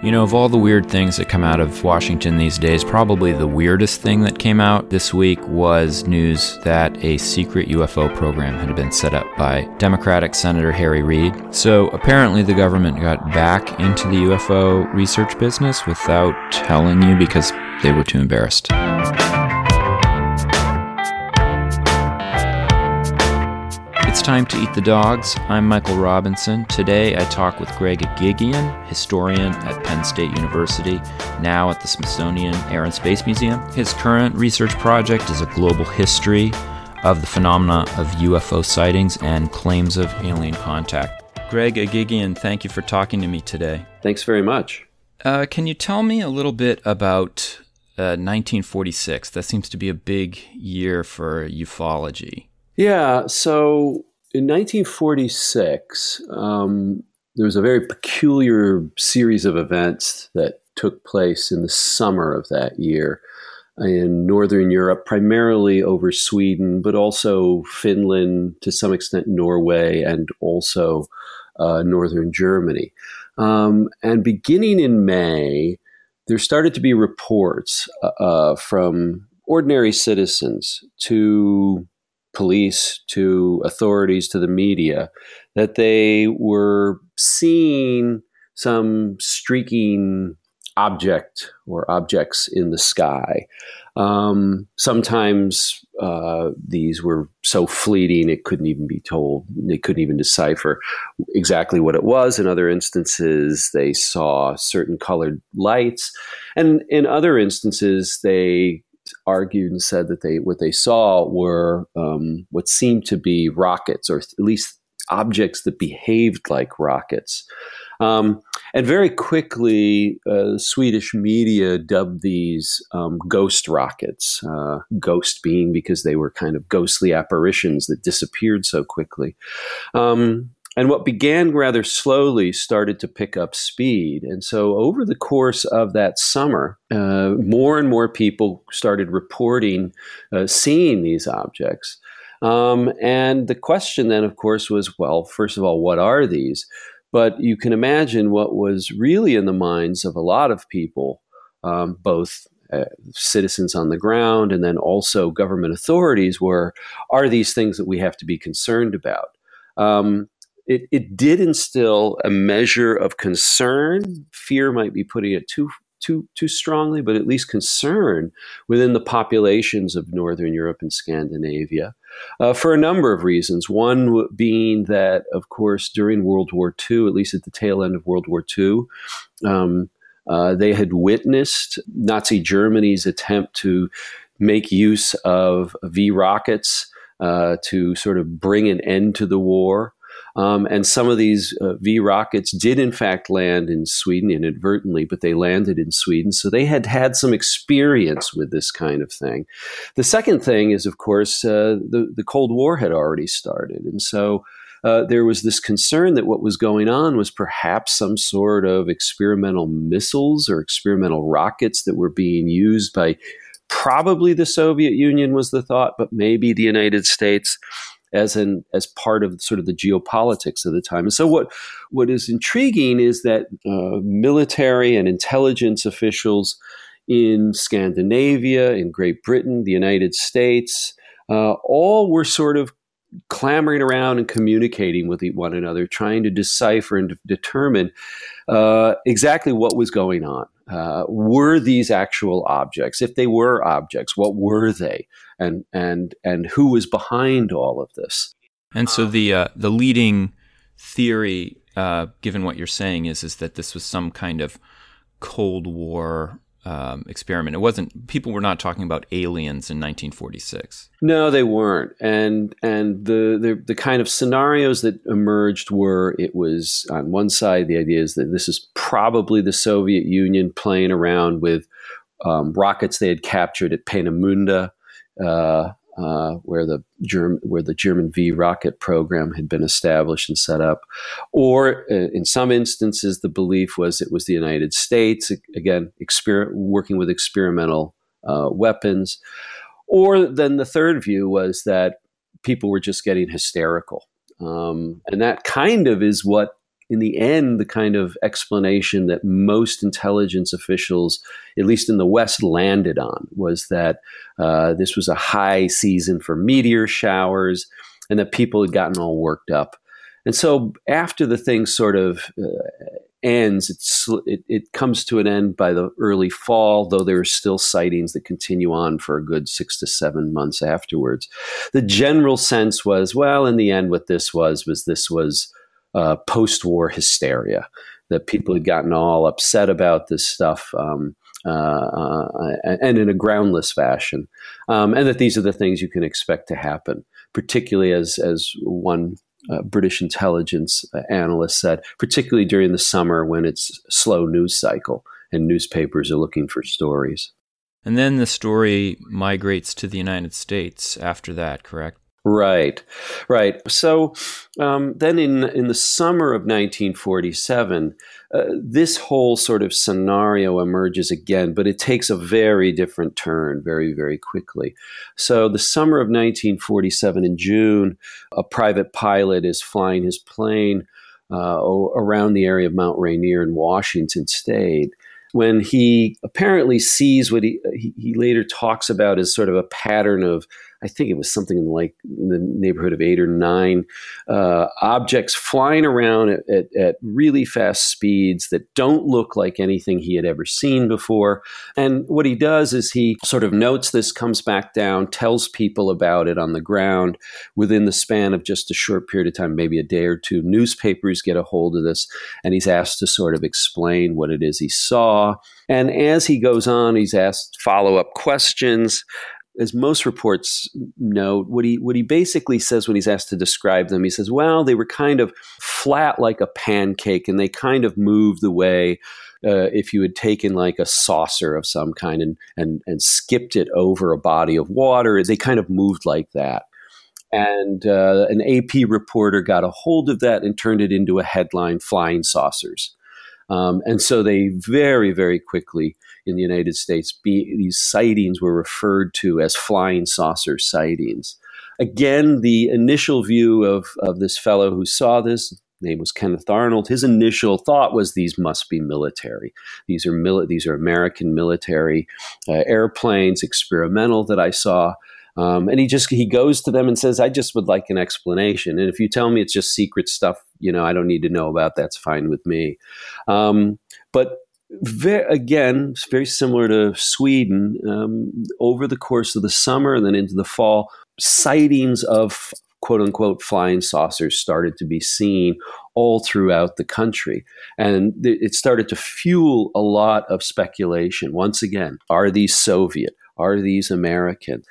You know, of all the weird things that come out of Washington these days, probably the weirdest thing that came out this week was news that a secret UFO program had been set up by Democratic Senator Harry Reid. So apparently, the government got back into the UFO research business without telling you because they were too embarrassed. Time to eat the dogs. I'm Michael Robinson. Today I talk with Greg Eghigian, historian at Penn State University, now at the Smithsonian Air and Space Museum. His current research project is a global history of the phenomena of UFO sightings and claims of alien contact. Greg Eghigian, thank you for talking to me today. Thanks very much. Uh, can you tell me a little bit about uh, 1946? That seems to be a big year for ufology. Yeah. So in 1946, um, there was a very peculiar series of events that took place in the summer of that year in Northern Europe, primarily over Sweden, but also Finland, to some extent Norway, and also uh, Northern Germany. Um, and beginning in May, there started to be reports uh, uh from ordinary citizens to police to authorities to the media that they were seeing some streaking object or objects in the sky. Um, sometimes uh, these were so fleeting it couldn't even be told. They couldn't even decipher exactly what it was. In other instances, they saw certain colored lights. And in other instances, they argued and said that they what they saw were um, what seemed to be rockets, or at least objects that behaved like rockets. Um, and very quickly, uh, Swedish media dubbed these um, ghost rockets. Uh, ghost being because they were kind of ghostly apparitions that disappeared so quickly. Um, and what began rather slowly started to pick up speed. And so, over the course of that summer, uh, more and more people started reporting uh, seeing these objects. Um, and the question then, of course, was well, first of all, what are these? But you can imagine what was really in the minds of a lot of people, um, both uh, citizens on the ground and then also government authorities, were are these things that we have to be concerned about? Um, it, it did instill a measure of concern. Fear might be putting it too too too strongly, but at least concern within the populations of Northern Europe and Scandinavia, uh, for a number of reasons. One being that, of course, during World War II, at least at the tail end of World War II, um, uh, they had witnessed Nazi Germany's attempt to make use of V rockets uh, to sort of bring an end to the war. Um, and some of these uh, V rockets did, in fact, land in Sweden inadvertently, but they landed in Sweden. So they had had some experience with this kind of thing. The second thing is, of course, uh, the, the Cold War had already started. And so uh, there was this concern that what was going on was perhaps some sort of experimental missiles or experimental rockets that were being used by probably the Soviet Union, was the thought, but maybe the United States as an as part of sort of the geopolitics of the time. And so what what is intriguing is that uh, military and intelligence officials in Scandinavia, in Great Britain, the United States, uh, all were sort of clamoring around and communicating with one another, trying to decipher and determine uh, exactly what was going on. Uh, were these actual objects? If they were objects, what were they? And and and who was behind all of this? And so the uh, the leading theory, uh, given what you're saying, is is that this was some kind of Cold War um, experiment. It wasn't. People were not talking about aliens in 1946. No, they weren't. And and the, the the kind of scenarios that emerged were it was on one side the idea is that this is probably the Soviet Union playing around with um, rockets they had captured at Peenemünde. Uh, uh, where the Germ- where the German V rocket program had been established and set up, or uh, in some instances the belief was it was the United States again exper- working with experimental uh, weapons, or then the third view was that people were just getting hysterical, um, and that kind of is what in the end, the kind of explanation that most intelligence officials, at least in the West, landed on was that uh, this was a high season for meteor showers and that people had gotten all worked up. And so after the thing sort of uh, ends, it, it comes to an end by the early fall, though there are still sightings that continue on for a good six to seven months afterwards. The general sense was, well, in the end, what this was was this was uh, post-war hysteria that people had gotten all upset about this stuff. Um, uh, uh, and in a groundless fashion, um, and that these are the things you can expect to happen, particularly as as one uh, British intelligence analyst said, particularly during the summer when it's slow news cycle and newspapers are looking for stories. And then the story migrates to the United States after that, correct? Right, right. So um, then in, in the summer of 1947, uh, this whole sort of scenario emerges again, but it takes a very different turn very, very quickly. So the summer of 1947 in June, a private pilot is flying his plane uh, around the area of Mount Rainier in Washington state when he apparently sees what he, he, he later talks about as sort of a pattern of I think it was something like in the neighborhood of eight or nine uh, objects flying around at, at, at, really fast speeds that don't look like anything he had ever seen before. And what he does is he sort of notes this, comes back down, tells people about it on the ground within the span of just a short period of time, maybe a day or two. Newspapers get a hold of this, and he's asked to sort of explain what it is he saw. And as he goes on, he's asked follow up questions as most reports note, what he what he basically says when he's asked to describe them, he says, "Well, they were kind of flat like a pancake, and they kind of moved the way uh, if you had taken like a saucer of some kind and and and skipped it over a body of water. They kind of moved like that." And uh, an AP reporter got a hold of that and turned it into a headline: "Flying saucers." Um, and so they very, very quickly in the United States, be, these sightings were referred to as flying saucer sightings. Again, the initial view of, of this fellow who saw this, name was Kenneth Arnold. His initial thought was these must be military. These are mili- these are American military uh, airplanes, experimental that I saw. Um, and he just he goes to them and says, "I just would like an explanation. And if you tell me it's just secret stuff, you know, I don't need to know about. That's fine with me." Um, but very, again, it's very similar to Sweden. Um, over the course of the summer and then into the fall, sightings of quote unquote flying saucers started to be seen all throughout the country. And it started to fuel a lot of speculation. Once again, are these Soviet? Are these American?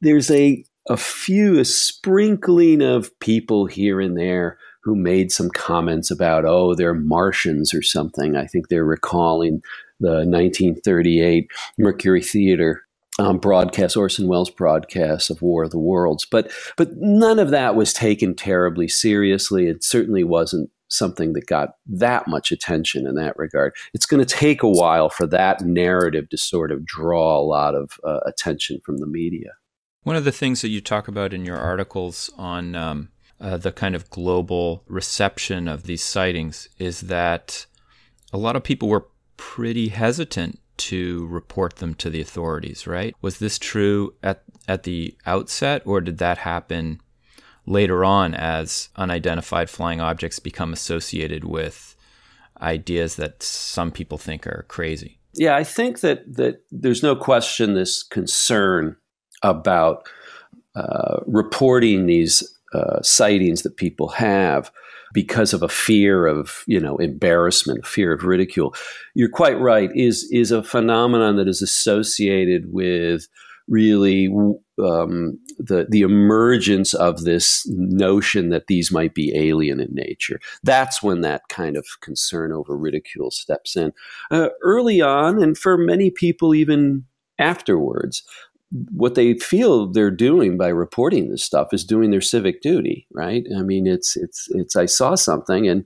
There's a, a few, a sprinkling of people here and there who made some comments about, oh, they're Martians or something. I think they're recalling the 1938 Mercury Theater um, broadcast, Orson Welles broadcast of War of the Worlds. But but none of that was taken terribly seriously. It certainly wasn't something that got that much attention in that regard. It's going to take a while for that narrative to sort of draw a lot of uh, attention from the media. One of the things that you talk about in your articles on um, uh, the kind of global reception of these sightings is that a lot of people were pretty hesitant to report them to the authorities, right? Was this true at, at the outset, or did that happen later on as unidentified flying objects become associated with ideas that some people think are crazy? Yeah, I think that, that there's no question this concern about uh, reporting these uh, sightings that people have because of a fear of you know embarrassment, fear of ridicule. You're quite right. is is a phenomenon that is associated with really um, the the emergence of this notion that these might be alien in nature. That's when that kind of concern over ridicule steps in. Uh, early on, and for many people even afterwards, what they feel they're doing by reporting this stuff is doing their civic duty, right? I mean, it's it's it's. I saw something, and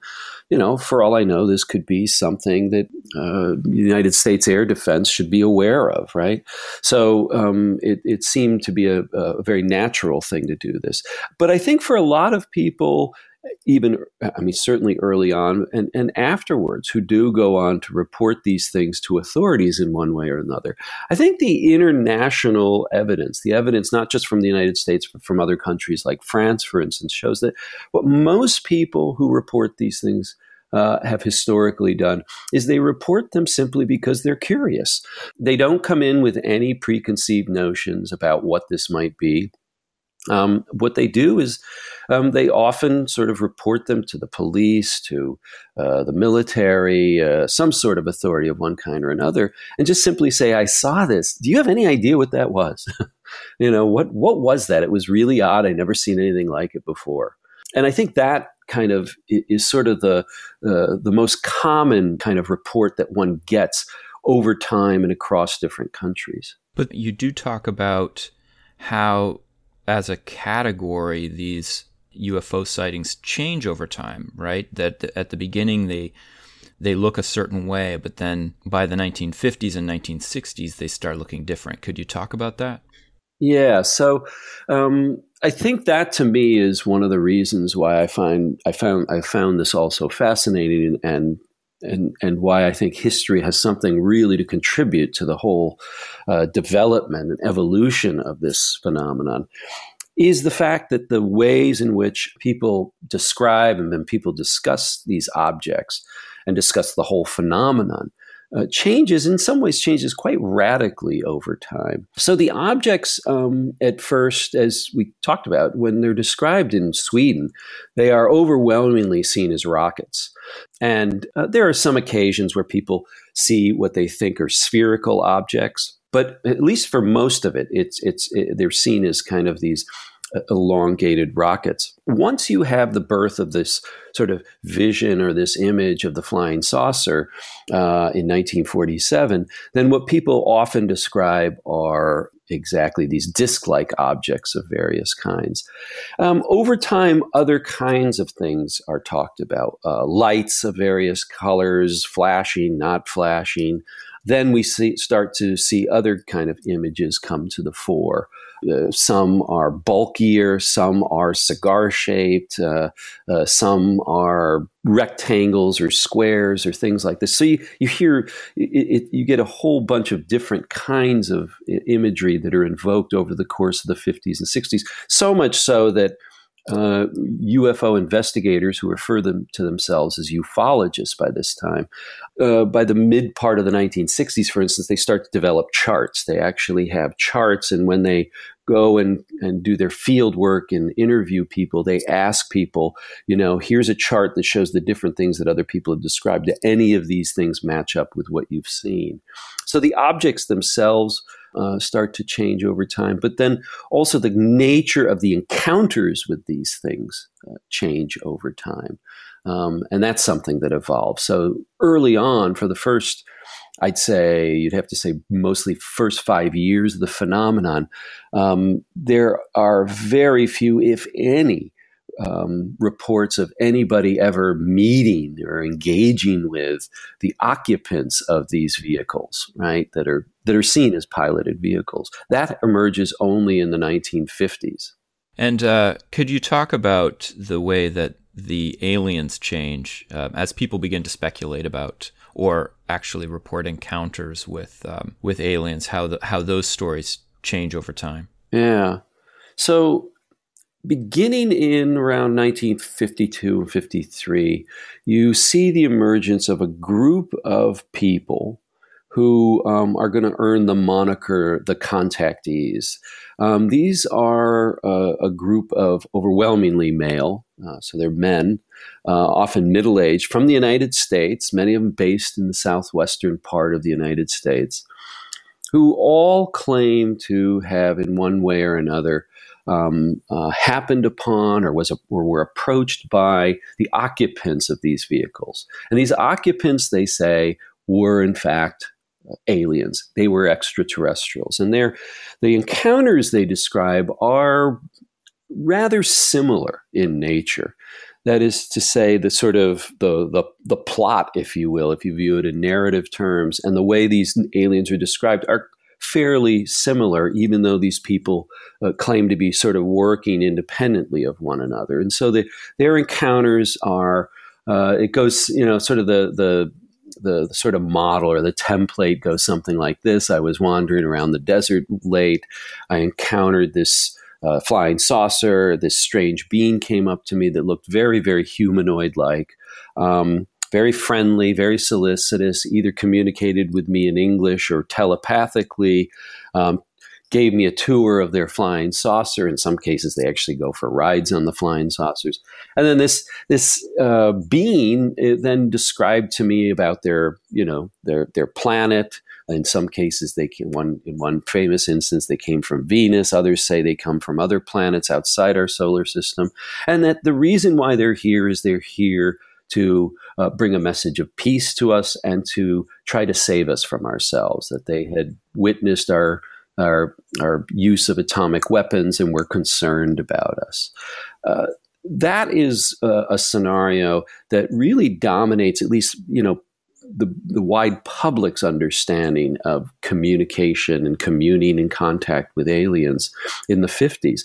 you know, for all I know, this could be something that uh, United States Air Defense should be aware of, right? So um, it it seemed to be a, a very natural thing to do this, but I think for a lot of people even I mean certainly early on and, and afterwards who do go on to report these things to authorities in one way or another. I think the international evidence, the evidence not just from the United States but from other countries like France, for instance, shows that what most people who report these things uh, have historically done is they report them simply because they're curious. They don't come in with any preconceived notions about what this might be. Um, what they do is um, they often sort of report them to the police, to uh, the military, uh, some sort of authority of one kind or another, and just simply say, "I saw this. Do you have any idea what that was? you know, what what was that? It was really odd. I never seen anything like it before." And I think that kind of is sort of the uh, the most common kind of report that one gets over time and across different countries. But you do talk about how as a category, these UFO sightings change over time, right? That at the beginning they they look a certain way, but then by the 1950s and 1960s they start looking different. Could you talk about that? Yeah, so um, I think that to me is one of the reasons why I find I found I found this also fascinating and and and why I think history has something really to contribute to the whole uh, development and evolution of this phenomenon is the fact that the ways in which people describe and then people discuss these objects and discuss the whole phenomenon uh, changes, in some ways, changes quite radically over time. So the objects, um, at first, as we talked about, when they're described in Sweden, they are overwhelmingly seen as rockets. And uh, there are some occasions where people see what they think are spherical objects, but at least for most of it, it's it's it, they're seen as kind of these elongated rockets. Once you have the birth of this sort of vision or this image of the flying saucer uh, in 1947, then what people often describe are exactly these disc like objects of various kinds. Um, over time, other kinds of things are talked about uh, lights of various colors, flashing, not flashing. Then we see, start to see other kind of images come to the fore. Uh, some are bulkier, some are cigar shaped, uh, uh, some are rectangles or squares or things like this. So you, you hear, it, it, you get a whole bunch of different kinds of imagery that are invoked over the course of the 50s and 60s. So much so that uh, UFO investigators who refer them to themselves as ufologists by this time. Uh, by the mid part of the 1960s, for instance, they start to develop charts. They actually have charts, and when they go and, and do their field work and interview people, they ask people, you know, here's a chart that shows the different things that other people have described. Do any of these things match up with what you've seen? So the objects themselves uh, start to change over time. But then also the nature of the encounters with these things uh, change over time. Um, and that's something that evolves. So early on, for the first, I'd say you'd have to say mostly first five years of the phenomenon, um, there are very few, if any, um, reports of anybody ever meeting or engaging with the occupants of these vehicles, right? That are that are seen as piloted vehicles. That emerges only in the 1950s. And uh, could you talk about the way that the aliens change uh, as people begin to speculate about or actually report encounters with um, with aliens? How the, how those stories change over time? Yeah. So beginning in around 1952 and 53, you see the emergence of a group of people who um, are going to earn the moniker the contactees. Um, these are uh, a group of overwhelmingly male, uh, so they're men, uh, often middle aged, from the United States, many of them based in the southwestern part of the United States, who all claim to have, in one way or another, um, uh, happened upon or was a, or were approached by the occupants of these vehicles. And these occupants, they say, were in fact uh, aliens. They were extraterrestrials, and their the encounters they describe are rather similar in nature. That is to say, the sort of the, the the plot, if you will, if you view it in narrative terms, and the way these aliens are described are fairly similar, even though these people uh, claim to be sort of working independently of one another. And so the, their encounters are, uh, it goes, you know, sort of the, the, the, the, sort of model or the template goes something like this. I was wandering around the desert late. I encountered this uh, flying saucer. This strange being came up to me that looked very, very humanoid like. Um, very friendly, very solicitous, either communicated with me in English or telepathically, um, gave me a tour of their flying saucer. In some cases, they actually go for rides on the flying saucers. And then this this uh, being then described to me about their you know their their planet. In some cases, they came, one in one famous instance they came from Venus. Others say they come from other planets outside our solar system, and that the reason why they're here is they're here to uh, bring a message of peace to us and to try to save us from ourselves. That they had witnessed our our, our use of atomic weapons and were concerned about us. Uh, that is a, a, scenario that really dominates, at least you know, the, the wide public's understanding of communication and communing and contact with aliens in the 50s.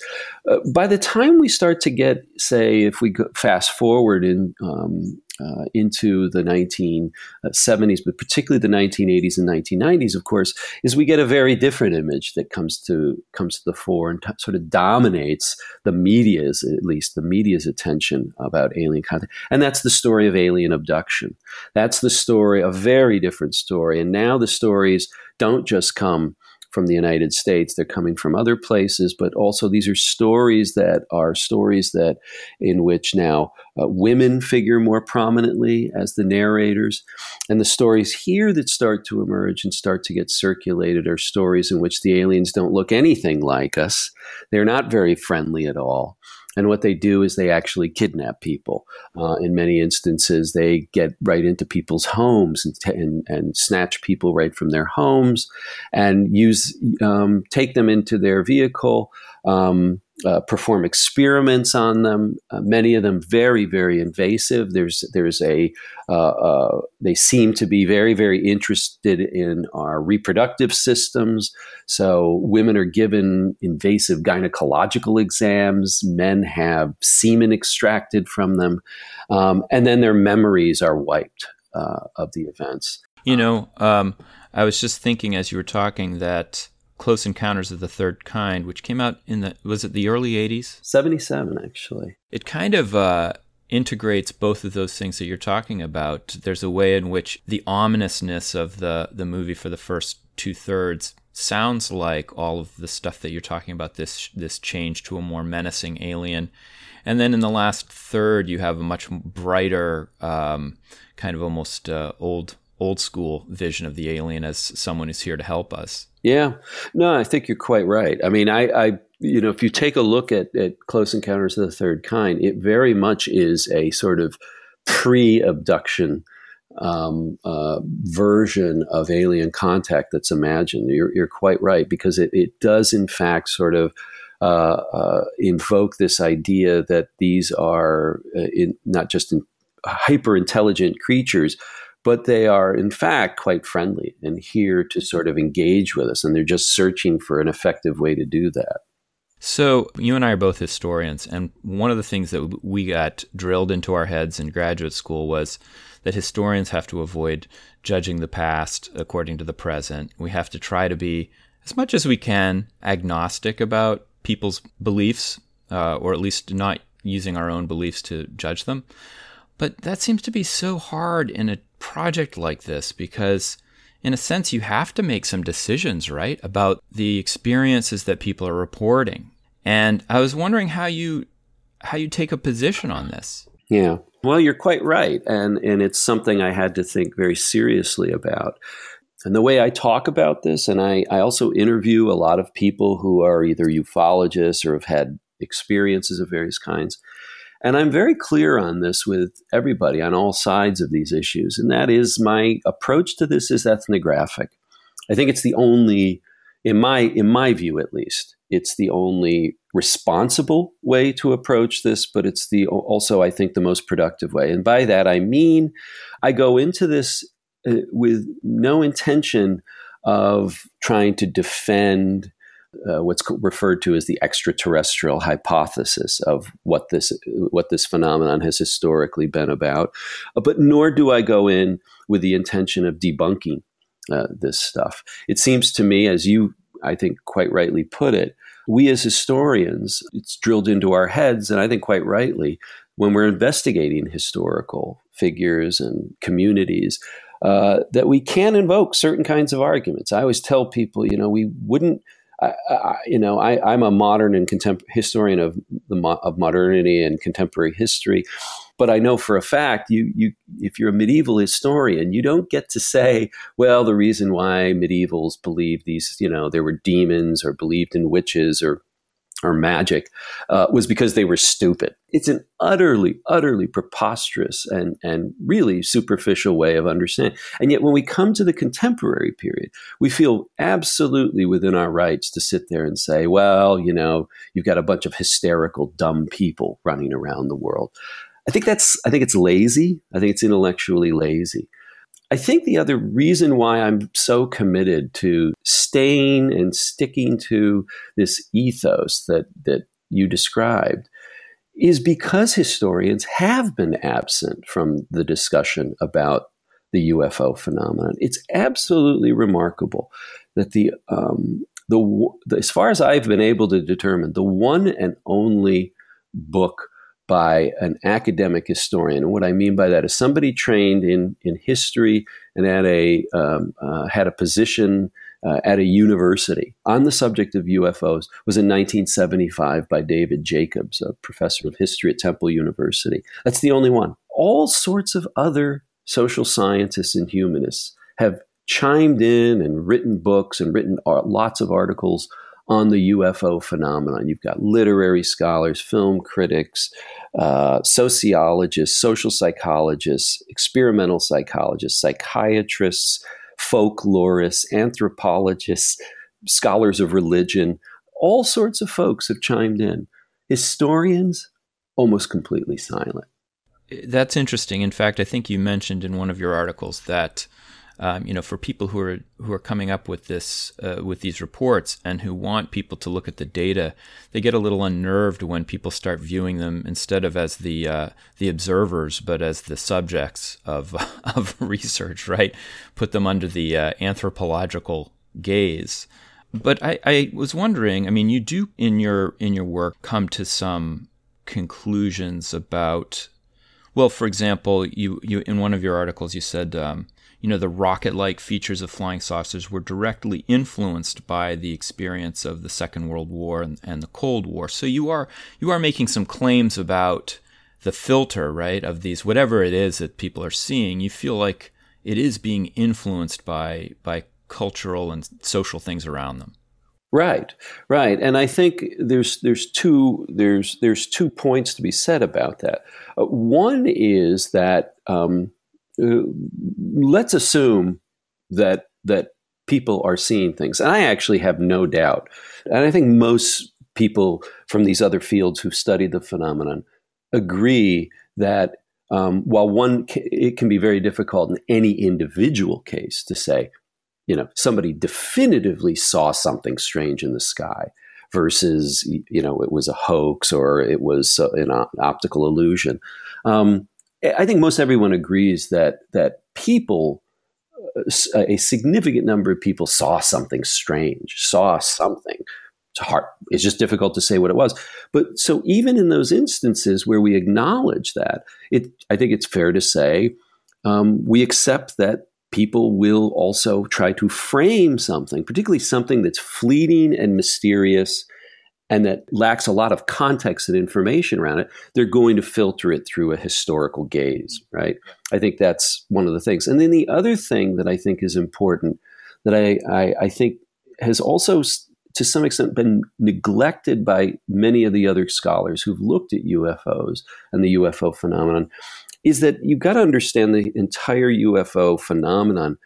Uh, by the time we start to get, say, if we fast forward in um, uh, into the 1970s, but particularly the 1980s and 1990s, of course, is we get a very different image that comes to comes to the fore and t- sort of dominates the media's, at least the media's attention about alien contact, and that's the story of alien abduction. That's the story, a very different story, and now the stories don't just come from the United States. They're coming from other places, but also these are stories that are stories that in which now uh, women figure more prominently as the narrators. And the stories here that start to emerge and start to get circulated are stories in which the aliens don't look anything like us. They're not very friendly at all. And what they do is they actually kidnap people. Uh, in many instances, they get right into people's homes and, t- and, and, snatch people right from their homes and use um, take them into their vehicle. Um, uh, perform experiments on them. Uh, many of them very, very invasive. There's there's a uh, uh, they seem to be very, very interested in our reproductive systems. So women are given invasive gynecological exams. Men have semen extracted from them, um, and then their memories are wiped uh, of the events. You know, um, I was just thinking as you were talking that Close Encounters of the Third Kind, which came out in the was it the early '80s? '77, actually. It kind of uh, integrates both of those things that you're talking about. There's a way in which the ominousness of the the movie for the first two thirds sounds like all of the stuff that you're talking about. This this change to a more menacing alien, and then in the last third, you have a much brighter, um, kind of almost uh, old old school vision of the alien as someone who's here to help us. Yeah, no, I think you're quite right. I mean, I, I you know, if you take a look at, at Close Encounters of the Third Kind, it very much is a sort of pre-abduction um, uh, version of alien contact that's imagined. You're, you're quite right because it, it does, in fact, sort of uh, uh, invoke this idea that these are uh, in, not just in hyper intelligent creatures, but they are in fact quite friendly and here to sort of engage with us and they're just searching for an effective way to do that. So you and i are both historians and one of the things that we got drilled into our heads in graduate school was that historians have to avoid judging the past according to the present. We have to try to be as much as we can agnostic about people's beliefs uh, or at least not using our own beliefs to judge them. But that seems to be so hard in a project like this because in a sense you have to make some decisions right about the experiences that people are reporting. And i was wondering how you how you take a position on this. Yeah. Well you're quite right. And and it's something i had to think very seriously about. And the way I talk about this, and I, I also interview a lot of people who are either ufologists or have had experiences of various kinds. And I'm very clear on this with everybody on all sides of these issues. And that is my approach to this is ethnographic. I think it's the only, in my, in my view at least, it's the only responsible way to approach this, but it's the also, I think, the most productive way. And by that, I mean, I go into this uh, with no intention of trying to defend uh, what's referred to as the extraterrestrial hypothesis of what this what this phenomenon has historically been about. Uh, but nor do I go in with the intention of debunking uh, this stuff. It seems to me, as you I think quite rightly put it, we as historians, it's drilled into our heads, and I think quite rightly, when we're investigating historical figures and communities, uh, that we can invoke certain kinds of arguments. I always tell people, you know, we wouldn't I, I, you know, I, am a modern and contemporary historian of the mo- of modernity and contemporary history, but I know for a fact you you if you're a medieval historian, you don't get to say, well, the reason why medievals believed these, you know, there were demons or believed in witches or or magic uh, was because they were stupid. It's an utterly, utterly preposterous and, and really superficial way of understanding. And yet, when we come to the contemporary period, we feel absolutely within our rights to sit there and say, well, you know, you've got a bunch of hysterical, dumb people running around the world. I think that's, I think it's lazy. I think it's intellectually lazy. I think the other reason why I'm so committed to staying and sticking to this ethos that, that you described is because historians have been absent from the discussion about the UFO phenomenon. It's absolutely remarkable that the, um, the, as far as I've been able to determine, the one and only book by an academic historian. And what I mean by that is somebody trained in, in history and at a, um, uh, had a position uh, at a university on the subject of UFOs was in 1975 by David Jacobs, a professor of history at Temple University. That's the only one. All sorts of other social scientists and humanists have chimed in and written books and written lots of articles on the UFO phenomenon. You've got literary scholars, film critics, uh, sociologists, social psychologists, experimental psychologists, psychiatrists, folklorists, anthropologists, scholars of religion. All sorts of folks have chimed in. Historians, almost completely silent. That's interesting. In fact, I think you mentioned in one of your articles that um, you know, for people who are who are coming up with this uh, with these reports and who want people to look at the data, they get a little unnerved when people start viewing them instead of as the uh, the observers, but as the subjects of of research. Right, put them under the uh, anthropological gaze. But I, I was wondering. I mean, you do in your in your work come to some conclusions about well, for example, you, you in one of your articles you said um, you know, the rocket like features of flying saucers were directly influenced by the experience of the Second World War and, and the Cold War. So you are you are making some claims about the filter, right, of these whatever it is that people are seeing. You feel like it is being influenced by by cultural and social things around them. Right, right, and I think there's there's two there's there's two points to be said about that. Uh, one is that um, uh, let's assume that that people are seeing things, and I actually have no doubt, and I think most people from these other fields who study the phenomenon agree that um, while one it can be very difficult in any individual case to say, you know, somebody definitively saw something strange in the sky versus you know it was a hoax or it was an optical illusion. Um, I think most everyone agrees that that people, uh, a significant number of people saw something strange, saw something. It's hard. It's just difficult to say what it was. But so even in those instances where we acknowledge that, it I think it's fair to say um, we accept that people will also try to frame something, particularly something that's fleeting and mysterious and that lacks a lot of context and information around it, they're going to filter it through a historical gaze, right? I think that's one of the things. And then the other thing that I think is important that I, I, I think has also to some extent been neglected by many of the other scholars who've looked at UFOs and the UFO phenomenon is that you've got to understand the entire UFO phenomenon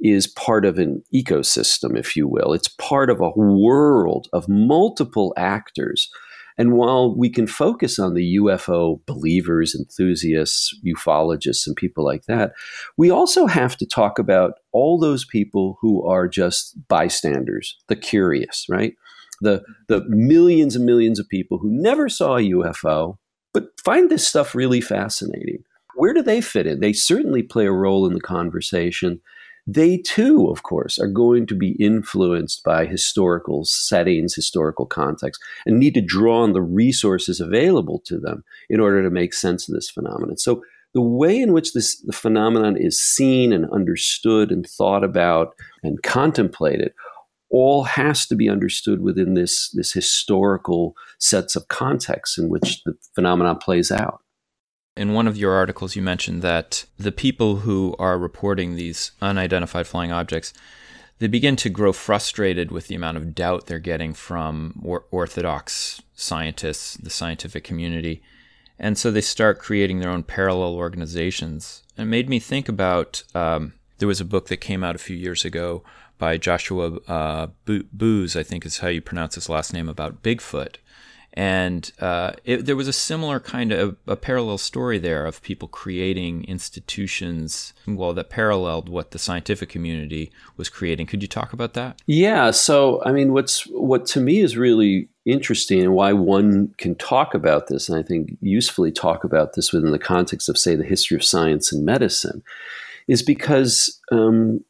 is part of an ecosystem, if you will. It's part of a world of multiple actors. And while we can focus on the UFO believers, enthusiasts, ufologists, and people like that, we also have to talk about all those people who are just bystanders, the curious, right? The, the millions and millions of people who never saw a UFO, but find this stuff really fascinating. Where do they fit in? They certainly play a role in the conversation they too, of course, are going to be influenced by historical settings, historical context, and need to draw on the resources available to them in order to make sense of this phenomenon. So, the way in which this the phenomenon is seen and understood and thought about and contemplated all has to be understood within this, this historical sets of contexts in which the phenomenon plays out. In one of your articles, you mentioned that the people who are reporting these unidentified flying objects, they begin to grow frustrated with the amount of doubt they're getting from or- orthodox scientists, the scientific community. And so they start creating their own parallel organizations. And it made me think about um, there was a book that came out a few years ago by Joshua uh, Buhs, I think is how you pronounce his last name, about Bigfoot and uh, it, there was a similar kind of a parallel story there of people creating institutions well that paralleled what the scientific community was creating. Could you talk about that? Yeah so i mean what's what to me is really interesting and why one can talk about this and i think usefully talk about this within the context of say the history of science and medicine is because um,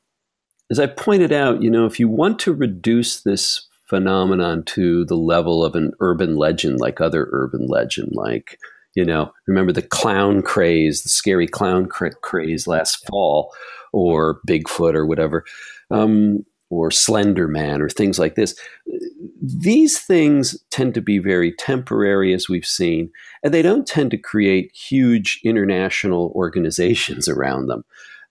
as i pointed out you know if you want to reduce this phenomenon to the level of an urban legend like other urban legend like you know remember the clown craze the scary clown craze last fall or bigfoot or whatever um, or slender man or things like this. These things tend to be very temporary as we've seen and they don't tend to create huge international organizations around them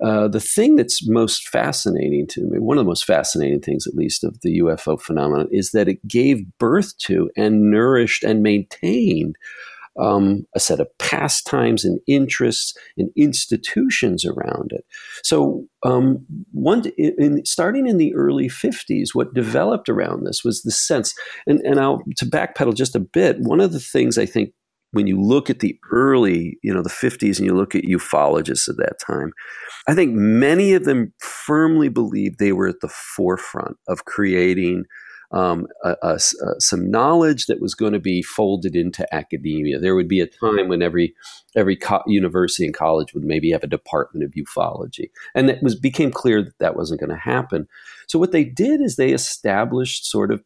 uh, the thing that's most fascinating to me, one of the most fascinating things, at least, of the UFO phenomenon, is that it gave birth to and nourished and maintained um, a set of pastimes and interests and institutions around it. So, um, one in, starting in the early '50s, what developed around this was the sense, and, and I'll to backpedal just a bit. One of the things I think when you look at the early, you know, the 50s and you look at ufologists at that time, I think many of them firmly believed they were at the forefront of creating um, a, some knowledge that was going to be folded into academia. There would be a time when every every co- university and college would maybe have a department of ufology, and it was became clear that that wasn't going to happen. So what they did is they established sort of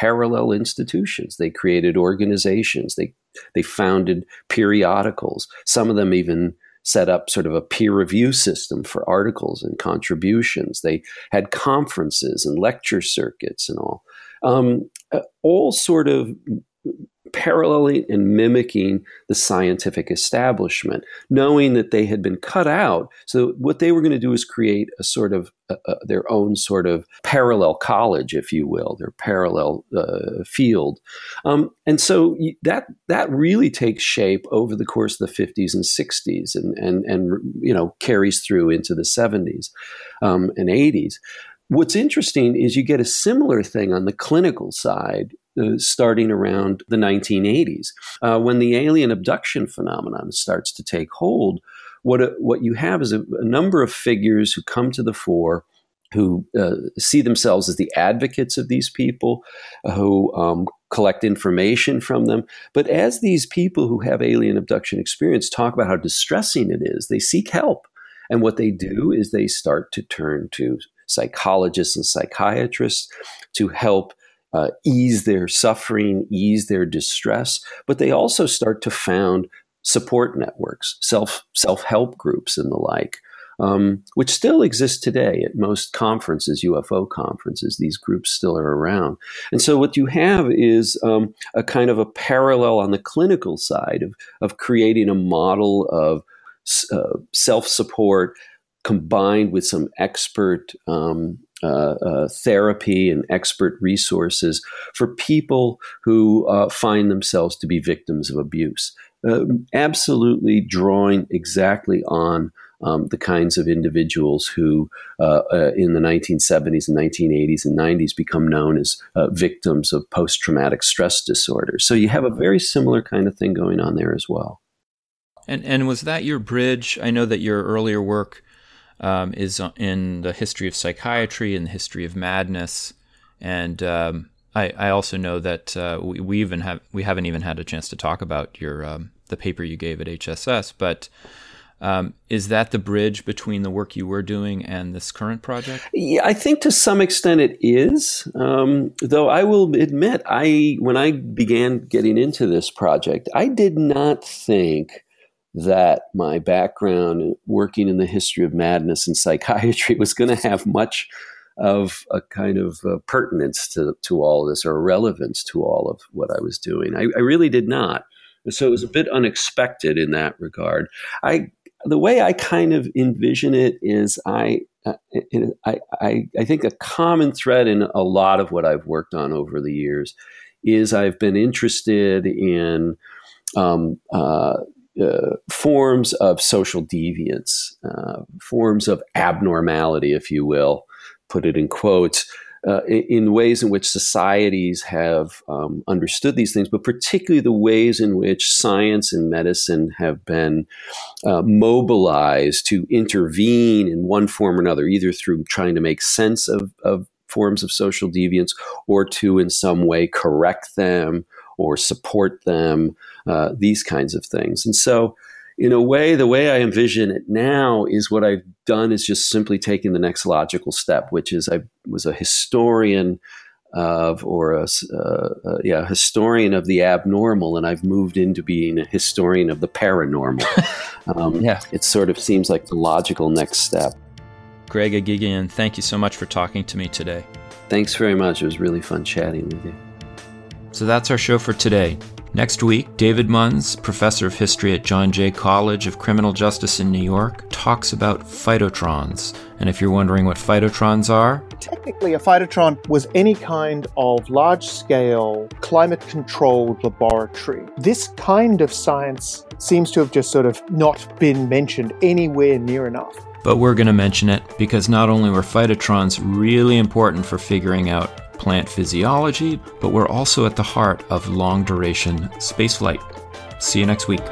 parallel institutions. They created organizations. They they founded periodicals. Some of them even set up sort of a peer review system for articles and contributions. They had conferences and lecture circuits and all. Um, uh, all sort of paralleling and mimicking the scientific establishment, knowing that they had been cut out. So, what they were going to do is create a sort of uh, uh, their own sort of parallel college, if you will, their parallel uh, field. Um, and so that that really takes shape over the course of the 50s and 60s, and and and you know carries through into the 70s um, and 80s. What's interesting is you get a similar thing on the clinical side uh, starting around the 1980s. Uh, when the alien abduction phenomenon starts to take hold, what, uh, what you have is a, a, number of figures who come to the fore who uh, see themselves as the advocates of these people, who um, collect information from them. But as these people who have alien abduction experience talk about how distressing it is, they seek help. And what they do is they start to turn to psychologists and psychiatrists to help uh, ease their suffering, ease their distress, but they also start to found support networks, self self help groups, and the like, um, which still exist today at most conferences, UFO conferences. These groups still are around, and so what you have is um, a kind of a parallel on the clinical side of of creating a model of uh, self support combined with some expert um, uh, uh, therapy and expert resources for people who uh, find themselves to be victims of abuse. Uh, absolutely drawing exactly on um, the kinds of individuals who, uh, uh, in the 1970s and 1980s and 90s, become known as uh, victims of post traumatic stress disorder. So you have a very similar kind of thing going on there as well. And and was that your bridge? I know that your earlier work um, is in the history of psychiatry and the history of madness, and um, I, I, also know that uh, we, we, even have we haven't even had a chance to talk about your um, the paper you gave at HSS, but. Um, is that the bridge between the work you were doing and this current project? Yeah, I think to some extent it is. Um, though I will admit, I when I began getting into this project, I did not think that my background working in the history of madness and psychiatry was going to have much of a kind of pertinence to, to all of this or relevance to all of what I was doing. I, I really did not. So it was a bit unexpected in that regard. I the way I kind of envision it is I, uh, I, I, I think a common thread in a lot of what I've worked on over the years is I've been interested in um, uh, uh, forms of social deviance, uh, forms of abnormality, if you will, put it in quotes, uh, in, ways in which societies have um, understood these things, but particularly the ways in which science and medicine have been uh, mobilized to intervene in one form or another, either through trying to make sense of, of forms of social deviance or to, in some way, correct them or support them, uh, these kinds of things. And so, in a way, the way I envision it now is what I've done is just simply taking the next logical step, which is I was a historian of, or a, uh, uh, yeah, historian of the abnormal, and I've moved into being a historian of the paranormal. Um, yeah, it sort of seems like the logical next step. Greg Eghigian, thank you so much for talking to me today. Thanks very much. It was really fun chatting with you. So that's our show for today. Next week, David Munns, professor of history at John Jay College of Criminal Justice in New York, talks about phytotrons. And if you're wondering what phytotrons are, technically a phytotron was any kind of large scale, climate controlled laboratory. This kind of science seems to have just sort of not been mentioned anywhere near enough. But we're going to mention it because not only were phytotrons really important for figuring out plant physiology, but we're also at the heart of long duration spaceflight. See you next week.